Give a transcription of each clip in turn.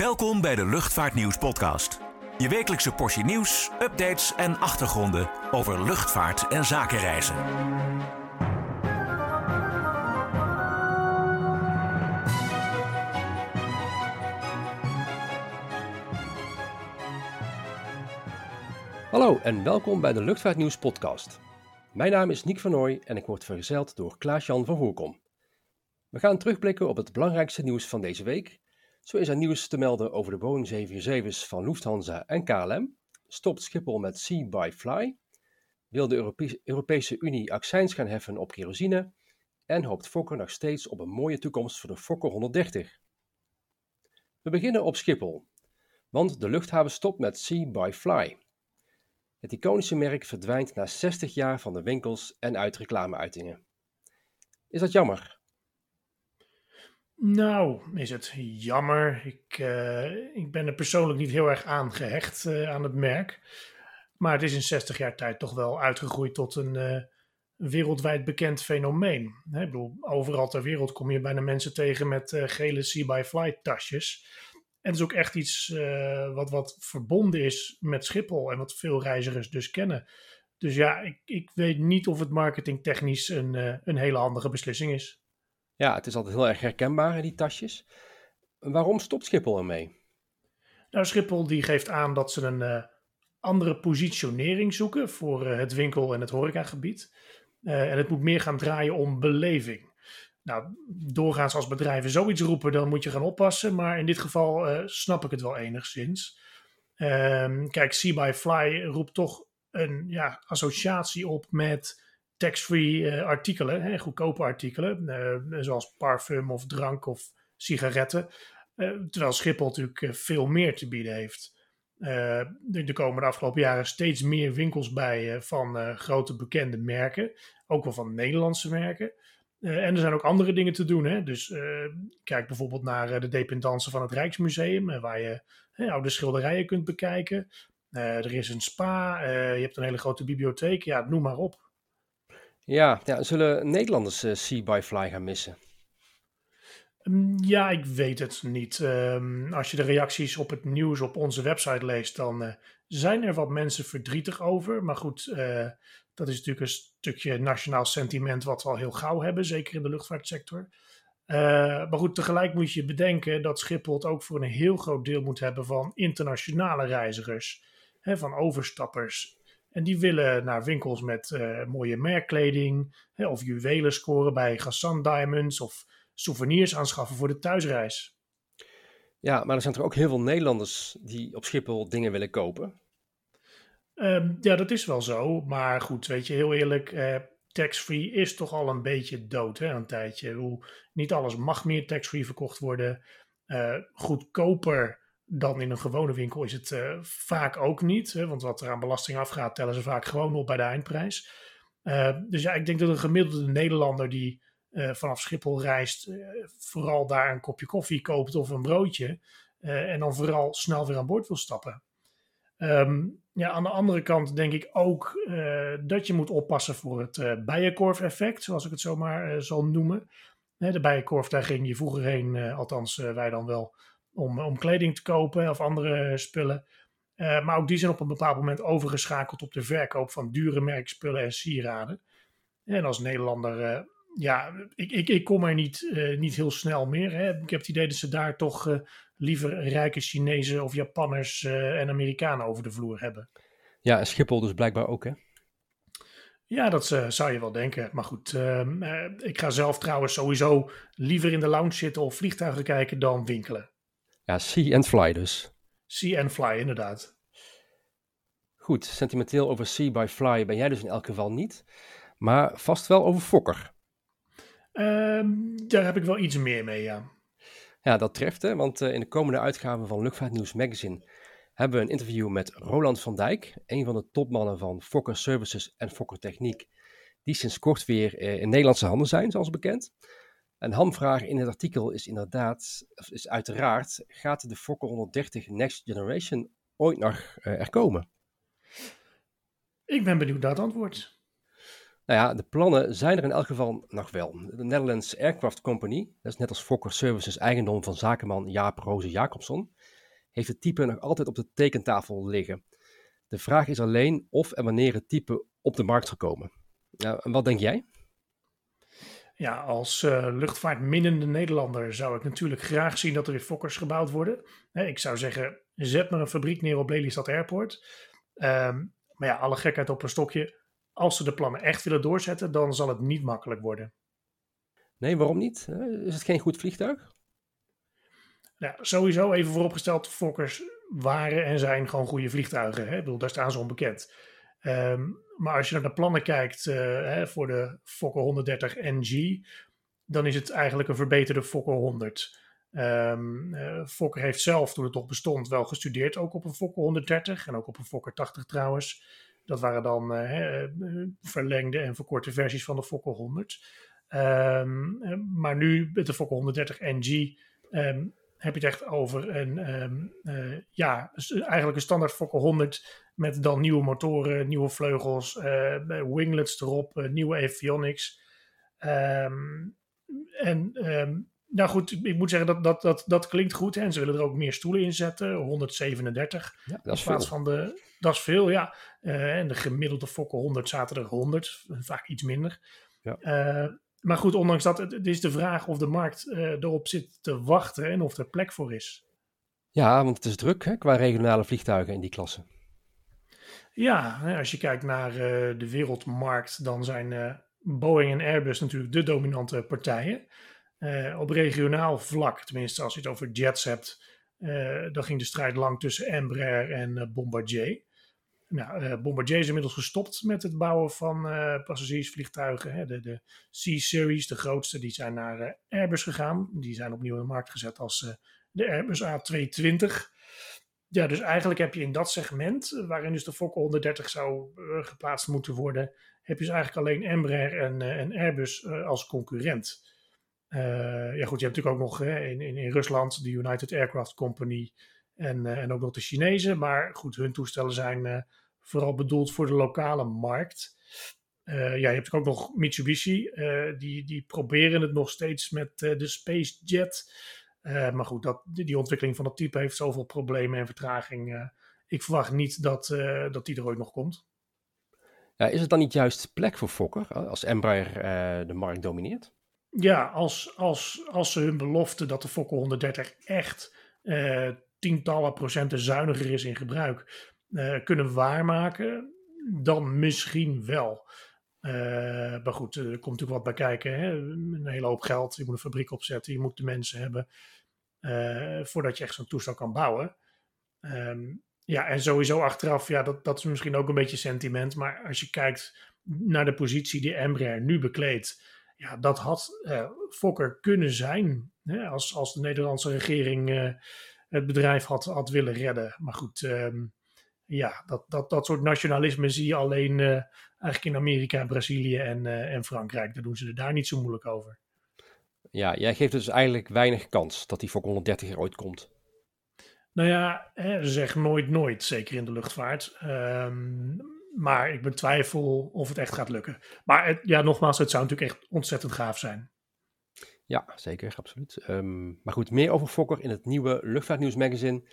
Welkom bij de Luchtvaartnieuws podcast. Je wekelijkse portie nieuws, updates en achtergronden over luchtvaart en zakenreizen. Hallo en welkom bij de Luchtvaartnieuws podcast. Mijn naam is Nick van Nooy en ik word vergezeld door Klaas-Jan van Voorkom. We gaan terugblikken op het belangrijkste nieuws van deze week. Zo is er nieuws te melden over de Boeing 747's van Lufthansa en KLM. Stopt Schiphol met See by Fly? Wil de Europe Europese Unie accijns gaan heffen op kerosine? En hoopt Fokker nog steeds op een mooie toekomst voor de Fokker 130? We beginnen op Schiphol, want de luchthaven stopt met See by Fly. Het iconische merk verdwijnt na 60 jaar van de winkels en uit reclameuitingen. Is dat jammer? Nou, is het jammer. Ik, uh, ik ben er persoonlijk niet heel erg aan gehecht uh, aan het merk. Maar het is in 60 jaar tijd toch wel uitgegroeid tot een uh, wereldwijd bekend fenomeen. Hè, ik bedoel, overal ter wereld kom je bijna mensen tegen met gele See-by-Fly tasjes. En het is ook echt iets wat, wat verbonden is met Schiphol en wat veel reizigers dus kennen. Dus ja, ik, ik weet niet of het marketingtechnisch een, een hele handige beslissing is. Ja, het is altijd heel erg herkenbaar, die tasjes. Waarom stopt Schiphol ermee? Nou, Schiphol die geeft aan dat ze een uh, andere positionering zoeken voor uh, het winkel- en het horecagebied. Uh, en het moet meer gaan draaien om beleving. Nou, doorgaans als bedrijven zoiets roepen, dan moet je gaan oppassen. Maar in dit geval snap ik het wel enigszins. Ehm, kijk, See by Fly roept toch een ja, associatie op met tax-free uh, artikelen, hè, goedkope artikelen, uh, zoals parfum of drank of sigaretten. Uh, terwijl Schiphol natuurlijk veel meer te bieden heeft. er komen de afgelopen jaren steeds meer winkels bij van grote bekende merken, ook wel van Nederlandse merken. en er zijn ook andere dingen te doen. Hè? Dus kijk bijvoorbeeld naar de dependance van het Rijksmuseum, waar je oude schilderijen kunt bekijken. er is een spa, je hebt een hele grote bibliotheek, ja, noem maar op. Ja, ja zullen Nederlanders uh, Sea by Fly gaan missen? Mm, ja, ik weet het niet. Um, als je de reacties op het nieuws op onze website leest, dan uh, zijn er wat mensen verdrietig over. Maar goed, uh, dat is natuurlijk een stukje nationaal sentiment wat we al heel gauw hebben, zeker in de luchtvaartsector. maar goed, tegelijk moet je bedenken dat Schiphol het ook voor een heel groot deel moet hebben van internationale reizigers, hè, van overstappers. En die willen naar winkels met uh, mooie merkkleding hè, of juwelen scoren bij Gassan Diamonds of souvenirs aanschaffen voor de thuisreis. Ja, maar er zijn toch ook heel veel Nederlanders die op Schiphol dingen willen kopen? Um, ja, dat is wel zo. Maar goed, weet je, heel eerlijk, uh, tax-free is toch al een beetje dood, hè, een tijdje. Hoe, niet alles mag meer tax-free verkocht worden. Uh, goedkoper dan in een gewone winkel is het uh, vaak ook niet. Hè, want wat er aan belasting afgaat, tellen ze vaak gewoon op bij de eindprijs. Uh, dus ja, ik denk dat een gemiddelde Nederlander die uh, vanaf Schiphol reist, vooral daar een kopje koffie koopt of een broodje. en dan vooral snel weer aan boord wil stappen. Um, ja, aan de andere kant denk ik ook dat je moet oppassen voor het bijenkorf-effect, zoals ik het zomaar zal noemen. de bijenkorf, daar ging je vroeger heen, althans wij dan wel om, om kleding te kopen of andere spullen. Uh, maar ook die zijn op een bepaald moment overgeschakeld op de verkoop van dure merkspullen en sieraden. En als Nederlander, uh, ja, ik, ik, ik kom er niet, uh, niet heel snel meer. Hè. Ik heb het idee dat ze daar toch liever rijke Chinezen of Japanners en Amerikanen over de vloer hebben. Ja, en Schiphol dus blijkbaar ook, hè? Ja, dat zou je wel denken. Maar goed, ehm, ik ga zelf trouwens sowieso liever in de lounge zitten of vliegtuigen kijken dan winkelen. Ja, see and fly dus. See and fly, inderdaad. Goed, sentimenteel over see by fly ben jij dus in elk geval niet. Maar vast wel over Fokker. Um, daar heb ik wel iets meer mee, ja. Ja, dat treft, hè, want uh, in de komende uitgave van Luchtvaartnieuws Magazine hebben we een interview met Roland van Dijk, een van de topmannen van Fokker Services en Fokker Techniek, die sinds kort weer uh, in Nederlandse handen zijn, zoals bekend. Een hamvraag in het artikel is inderdaad, is uiteraard, gaat de Fokker 130 Next Generation ooit nog uh, er komen? Ik ben benieuwd naar het antwoord. Nou ja, de plannen zijn er in elk geval nog wel. De Netherlands Aircraft Company, dat is net als Fokker Services eigendom van zakenman Jaap Roze Jacobson, heeft het type nog altijd op de tekentafel liggen. De vraag is alleen of en wanneer het type op de markt zal komen. Nou, en wat denk jij? Ja, als uh, luchtvaartminnende Nederlander zou ik natuurlijk graag zien dat er weer Fokkers gebouwd worden. ik zou zeggen, zet maar een fabriek neer op Lelystad Airport. Um, maar ja, alle gekheid op een stokje. Als ze de plannen echt willen doorzetten, dan zal het niet makkelijk worden. Nee, waarom niet? Is het geen goed vliegtuig? Ja, sowieso even vooropgesteld, Fokkers waren en zijn gewoon goede vliegtuigen. Hè? Ik bedoel, daar staan ze onbekend. Um, maar als je naar de plannen kijkt uh, hè, voor de Fokker 130 NG, dan is het eigenlijk een verbeterde Fokker 100. Um, uh, Fokker heeft zelf, toen het nog bestond, wel gestudeerd ook op een Fokker 130 en ook op een Fokker 80 trouwens. Dat waren dan uh, verlengde en verkorte versies van de Fokker 100. Um, maar nu met de Fokker 130 NG um, heb je het echt over een, uh, ja, eigenlijk een standaard Fokker 100 met dan nieuwe motoren, nieuwe vleugels, uh, winglets erop, uh, nieuwe avionics. Um, en um, nou goed, ik moet zeggen dat dat, dat, dat klinkt goed. Hè? En ze willen er ook meer stoelen in zetten, 137. Ja, dat is in plaats veel. van de, dat is veel, ja. en de gemiddelde Fokker 100 zaten er 100, vaak iets minder. Ja maar goed, ondanks dat, het, is de vraag of de markt uh, erop zit te wachten en of er plek voor is. Ja, want het is druk hè, qua regionale vliegtuigen in die klasse. Ja, als je kijkt naar uh, de wereldmarkt, dan zijn uh, Boeing en Airbus natuurlijk de dominante partijen. op regionaal vlak, tenminste als je het over jets hebt, dan ging de strijd lang tussen Embraer en Bombardier. Nou, Bombardier is inmiddels gestopt met het bouwen van passagiersvliegtuigen. De, de C-series, de grootste, die zijn naar Airbus gegaan. Die zijn opnieuw in de markt gezet als de Airbus A220. Ja, dus eigenlijk heb je in dat segment, waarin dus de Fokker 130 zou geplaatst moeten worden, heb je dus eigenlijk alleen Embraer en, en Airbus als concurrent. ja goed, je hebt natuurlijk ook nog in, in, in Rusland de United Aircraft Company en, en ook nog de Chinezen. Maar goed, hun toestellen zijn vooral bedoeld voor de lokale markt. Ja, je hebt ook nog Mitsubishi. Die, die proberen het nog steeds met de SpaceJet. maar goed, dat, die ontwikkeling van dat type heeft zoveel problemen en vertraging. ik verwacht niet dat, dat die er ooit nog komt. Ja, is het dan niet juist plek voor Fokker als Embraer de markt domineert? Ja, als, als, als ze hun belofte dat de Fokker 130 echt tientallen procenten zuiniger is in gebruik kunnen waarmaken, dan misschien wel. Uh, maar goed, er komt natuurlijk wat bij kijken. Hè? Een hele hoop geld. Je moet een fabriek opzetten. Je moet de mensen hebben. Uh, voordat je echt zo'n toestel kan bouwen. Um, ja, en sowieso achteraf, ja, dat, dat is misschien ook een beetje sentiment. Maar als je kijkt naar de positie die Embraer nu bekleedt. Ja, dat had Fokker kunnen zijn. Hè? Als, als de Nederlandse regering het bedrijf had, had willen redden. Maar goed, um, ja, dat, dat, dat soort nationalisme zie je alleen uh, eigenlijk in Amerika, Brazilië en, uh, en Frankrijk. Daar doen ze er daar niet zo moeilijk over. Ja, jij geeft dus eigenlijk weinig kans dat die Fokker 130 er ooit komt. Nou ja, hè, zeg nooit nooit, zeker in de luchtvaart. Um, maar ik betwijfel of het echt gaat lukken. Maar het, ja, nogmaals, het zou natuurlijk echt ontzettend gaaf zijn. Ja, zeker, absoluut. Um, maar goed, meer over Fokker in het nieuwe Luchtvaartnieuws magazine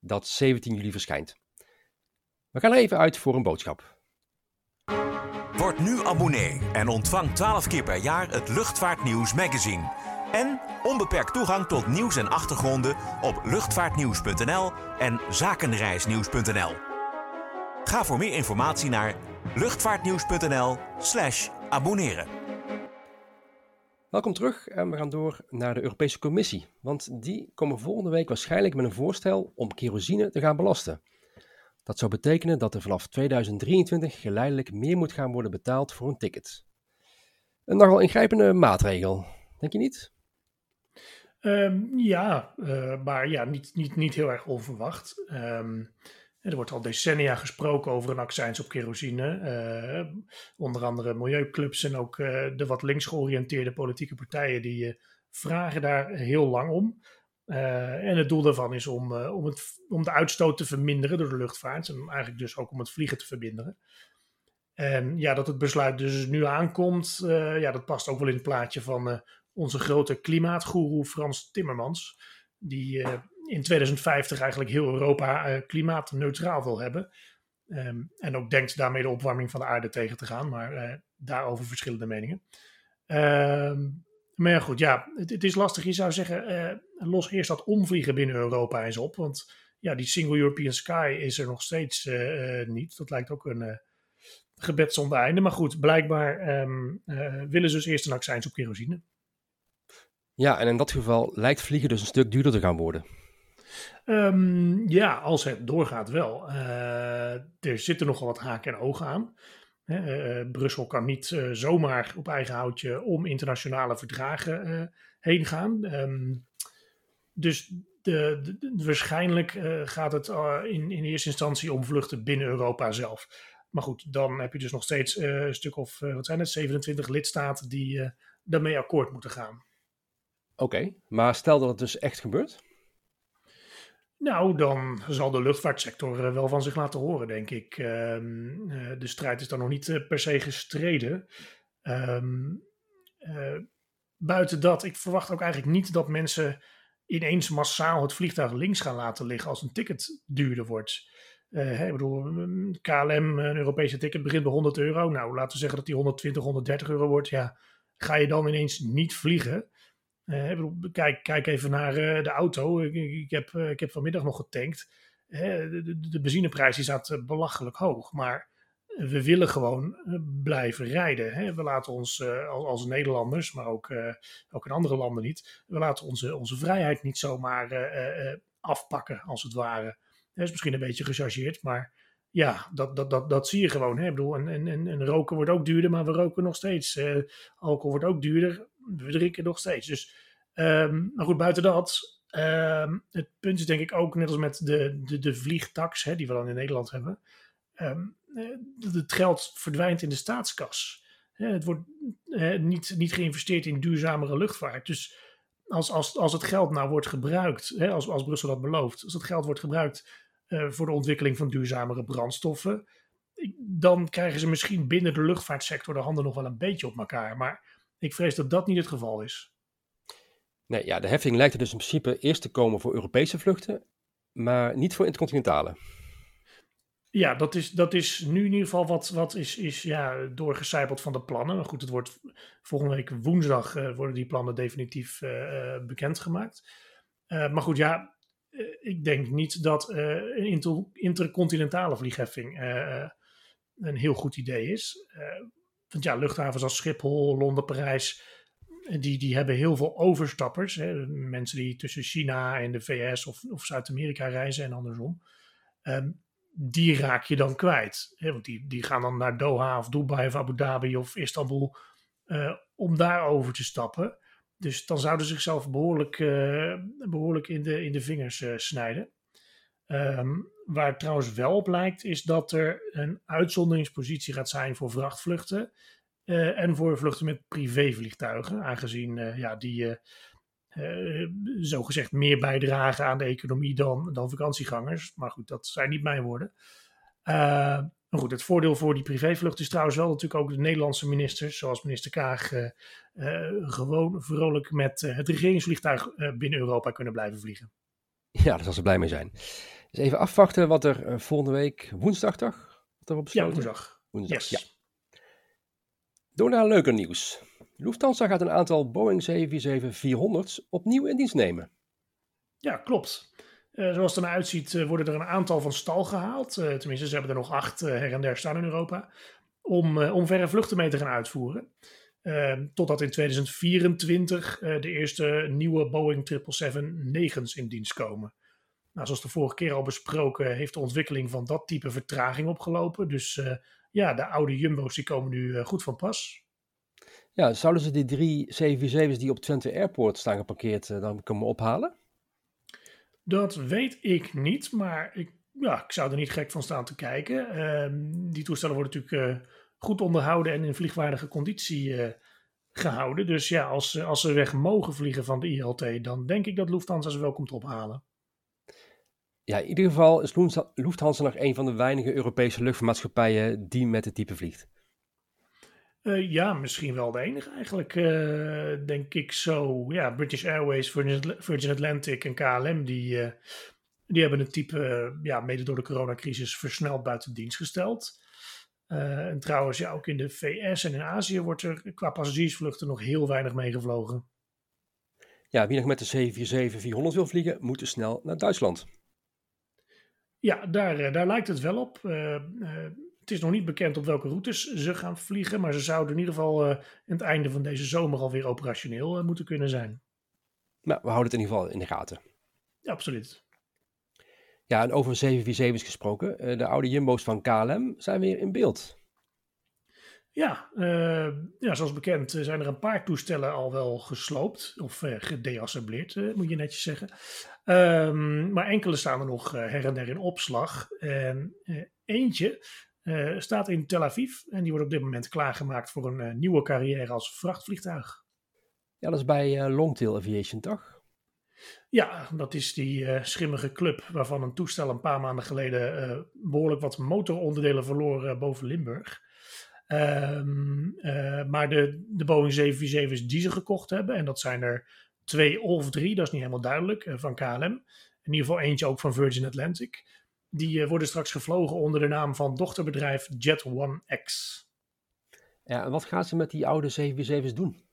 dat 17 juli verschijnt. We gaan er even uit voor een boodschap. Word nu abonnee en ontvang 12 keer per jaar het Luchtvaartnieuws magazine. En onbeperkt toegang tot nieuws en achtergronden op luchtvaartnieuws.nl en zakenreisnieuws.nl. Ga voor meer informatie naar luchtvaartnieuws.nl/slash abonneren. Welkom terug en we gaan door naar de Europese Commissie. Want die komen volgende week waarschijnlijk met een voorstel om kerosine te gaan belasten. Dat zou betekenen dat er vanaf 2023 geleidelijk meer moet gaan worden betaald voor een ticket. Een nogal ingrijpende maatregel, denk je niet? Um, ja, uh, maar ja, niet, niet, niet heel erg onverwacht. Um, er wordt al decennia gesproken over een accijns op kerosine. Uh, onder andere milieuclubs en ook uh, de wat links georiënteerde politieke partijen die vragen daar heel lang om. Uh, en het doel daarvan is om, uh, om, het, om de uitstoot te verminderen door de luchtvaart. En eigenlijk dus ook om het vliegen te verminderen. En ja, dat het besluit dus nu aankomt, ja, dat past ook wel in het plaatje van onze grote klimaatgoeroe Frans Timmermans. Die in 2050 eigenlijk heel Europa klimaatneutraal wil hebben. Ehm, en ook denkt daarmee de opwarming van de aarde tegen te gaan. Maar daarover verschillende meningen. Ehm, maar ja, goed, ja, het, het, is lastig. Je zou zeggen, uh, los eerst dat omvliegen binnen Europa eens op. Want ja, die Single European Sky is er nog steeds uh, niet. Dat lijkt ook een uh, gebed zonder einde. Maar goed, blijkbaar um, willen ze dus eerst een accijns op kerosine. Ja, en in dat geval lijkt vliegen dus een stuk duurder te gaan worden. Um, ja, als het doorgaat wel. er zitten nogal wat haken en ogen aan. Uh, Brussel kan niet uh, zomaar op eigen houtje om internationale verdragen heen gaan. Um, dus de, waarschijnlijk gaat het in, in eerste instantie om vluchten binnen Europa zelf. Maar goed, dan heb je dus nog steeds een stuk of, wat zijn het, 27 lidstaten die daarmee akkoord moeten gaan. Oké, maar stel dat het dus echt gebeurt? Nou, dan zal de luchtvaartsector eh, wel van zich laten horen, denk ik. Ehm, eh, de strijd is dan nog niet eh, per se gestreden. Ehm, buiten dat, ik verwacht ook eigenlijk niet dat mensen ineens massaal het vliegtuig links gaan laten liggen als een ticket duurder wordt. ik bedoel, KLM, een Europese ticket, begint bij 100 euro. Nou, laten we zeggen dat die 120, 130 euro wordt. Ja, ga je dan ineens niet vliegen? Uh, kijk, kijk even naar uh, de auto. Ik, ik, heb, uh, ik heb vanmiddag nog getankt. de, de, benzineprijs is staat belachelijk hoog. Maar we willen gewoon blijven rijden. Hè? We laten ons als, als, Nederlanders, maar ook, ook in andere landen niet. We laten onze, onze vrijheid niet zomaar afpakken, als het ware. Dat is misschien een beetje gechargeerd, maar ja, dat, dat, dat, dat zie je gewoon. Hè? Ik bedoel, en, en, en, roken wordt ook duurder, maar we roken nog steeds. alcohol wordt ook duurder we drinken nog steeds. Dus, um, maar goed, buiten dat, um, het punt is denk ik ook, net als met de, de, de vliegtax, hè, die we dan in Nederland hebben, um, het geld verdwijnt in de staatskas. Het wordt niet, niet geïnvesteerd in duurzamere luchtvaart. Dus als, als, als het geld nou wordt gebruikt, hè, als, als Brussel dat belooft, als het geld wordt gebruikt voor de ontwikkeling van duurzamere brandstoffen, dan krijgen ze misschien binnen de luchtvaartsector de handen nog wel een beetje op elkaar. Maar ik vrees dat dat niet het geval is. Nee, ja, de heffing lijkt er dus in principe eerst te komen voor Europese vluchten, maar niet voor intercontinentale. Ja, dat is, dat is nu in ieder geval wat, wat is, is ja, doorgecijpeld van de plannen. Maar goed, het wordt volgende week woensdag uh, worden die plannen definitief uh, bekendgemaakt. Uh, maar goed, ja, ik denk niet dat een inter, intercontinentale vliegheffing een heel goed idee is. Want ja, luchthavens als Schiphol, Londen, Parijs, die, die hebben heel veel overstappers. Hè? Mensen die tussen China en de VS of, of Zuid-Amerika reizen en andersom. Um, die raak je dan kwijt. Hè? Want die, die gaan dan naar Doha of Dubai of Abu Dhabi of Istanbul om daar over te stappen. Dus dan zouden ze zichzelf behoorlijk, uh, behoorlijk in, de, in de vingers uh, snijden. Um, waar trouwens wel op lijkt, is dat er een uitzonderingspositie gaat zijn voor vrachtvluchten. Uh, en voor vluchten met privévliegtuigen, aangezien ja, die uh, zogezegd meer bijdragen aan de economie dan, dan vakantiegangers. Maar goed, dat zijn niet mijn woorden. Maar goed, het voordeel voor die privévlucht is trouwens wel natuurlijk ook de Nederlandse ministers, zoals minister Kaag, gewoon vrolijk met het regeringsvliegtuig binnen Europa kunnen blijven vliegen. Ja, daar zal ze blij mee zijn. Dus even afwachten wat er volgende week woensdag toch? Wat er ja, woensdag. woensdag. Yes. Ja. Door naar leuker nieuws. Lufthansa gaat een aantal Boeing 747-400's opnieuw in dienst nemen. Ja, klopt. Uh, zoals het eruit ziet, uh, worden er een aantal van stal gehaald. tenminste, ze hebben er nog acht her en der staan in Europa. Om, om verre vluchten mee te gaan uitvoeren. Ehm, totdat in 2024 de eerste nieuwe Boeing 777-9's in dienst komen. Nou, zoals de vorige keer al besproken, heeft de ontwikkeling van dat type vertraging opgelopen. Dus ja, de oude Jumbo's die komen nu goed van pas. Ja, zouden ze die drie 747's die op Twente Airport staan geparkeerd dan kunnen ophalen? Dat weet ik niet, maar ik, ja, ik zou er niet gek van staan te kijken. Ehm, die toestellen worden natuurlijk goed onderhouden en in vliegwaardige conditie gehouden. Dus ja, als, als ze weg mogen vliegen van de ILT, dan denk ik dat Lufthansa ze wel komt ophalen. Ja, in ieder geval is Lufthansa nog een van de weinige Europese luchtvaartmaatschappijen die met het type vliegt. Uh, ja, misschien wel de enige eigenlijk, uh, denk ik zo. Ja, British Airways, Virgin Atlantic en KLM, die, uh, die hebben het type, ja, mede door de coronacrisis, versneld buiten dienst gesteld. en trouwens, ja, ook in de VS en in Azië wordt er qua passagiersvluchten nog heel weinig meegevlogen. Ja, wie nog met de 747-400 wil vliegen, moet dus snel naar Duitsland. Ja, daar, daar lijkt het wel op. Het is nog niet bekend op welke routes ze gaan vliegen, maar ze zouden in ieder geval uh, aan het einde van deze zomer alweer operationeel uh, moeten kunnen zijn. Nou, we houden het in ieder geval in de gaten. Ja, absoluut. Ja, en over 747's gesproken, uh, de oude Jumbo's van KLM zijn weer in beeld. Ja, ja, zoals bekend zijn er een paar toestellen al wel gesloopt of gedeassembleerd, moet je netjes zeggen. Um, maar enkele staan er nog her en der in opslag. En eentje uh, staat in Tel Aviv en die wordt op dit moment klaargemaakt voor een uh, nieuwe carrière als vrachtvliegtuig. Ja, dat is bij uh, Longtail Aviation, toch? Ja, dat is die schimmige club waarvan een toestel een paar maanden geleden behoorlijk wat motoronderdelen verloor boven Limburg. Um, maar de, de Boeing 747's die ze gekocht hebben, en dat zijn er twee of drie, dat is niet helemaal duidelijk, van KLM. In ieder geval eentje ook van Virgin Atlantic. Die uh, worden straks gevlogen onder de naam van dochterbedrijf Jet One X. Ja, en wat gaan ze met die oude 747's doen?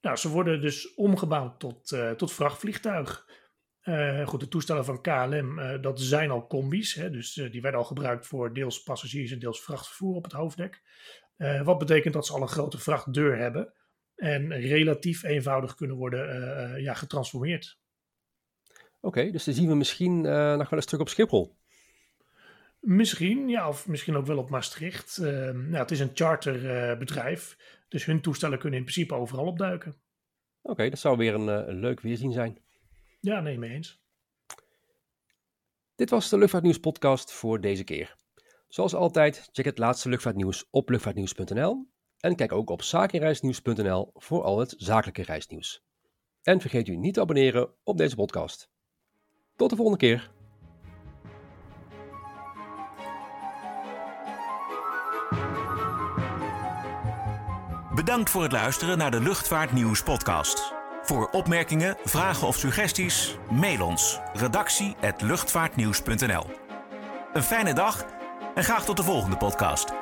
Nou, ze worden dus omgebouwd tot, uh, tot vrachtvliegtuig. Uh, goed, de toestellen van KLM, uh, dat zijn al combi's. Hè, dus die werden al gebruikt voor deels passagiers en deels vrachtvervoer op het hoofddek. wat betekent dat ze al een grote vrachtdeur hebben. En relatief eenvoudig kunnen worden ja, getransformeerd. Oké, dus dan zien we misschien uh, nog wel een stuk op Schiphol. Misschien, ja, of misschien ook wel op Maastricht. Uh, nou, het is een charterbedrijf, dus hun toestellen kunnen in principe overal opduiken. Oké, dat zou weer een, eh, een, leuk weerzien zijn. Ja, nee, mee eens. Dit was de Luchtvaartnieuws podcast voor deze keer. Zoals altijd, check het laatste luchtvaartnieuws op luchtvaartnieuws.nl en kijk ook op zakenreisnieuws.nl voor al het zakelijke reisnieuws. En vergeet u niet te abonneren op deze podcast. Tot de volgende keer. Bedankt voor het luisteren naar de Luchtvaartnieuws podcast. Voor opmerkingen, vragen of suggesties, mail ons redactie@luchtvaartnieuws.nl. Een fijne dag en graag tot de volgende podcast.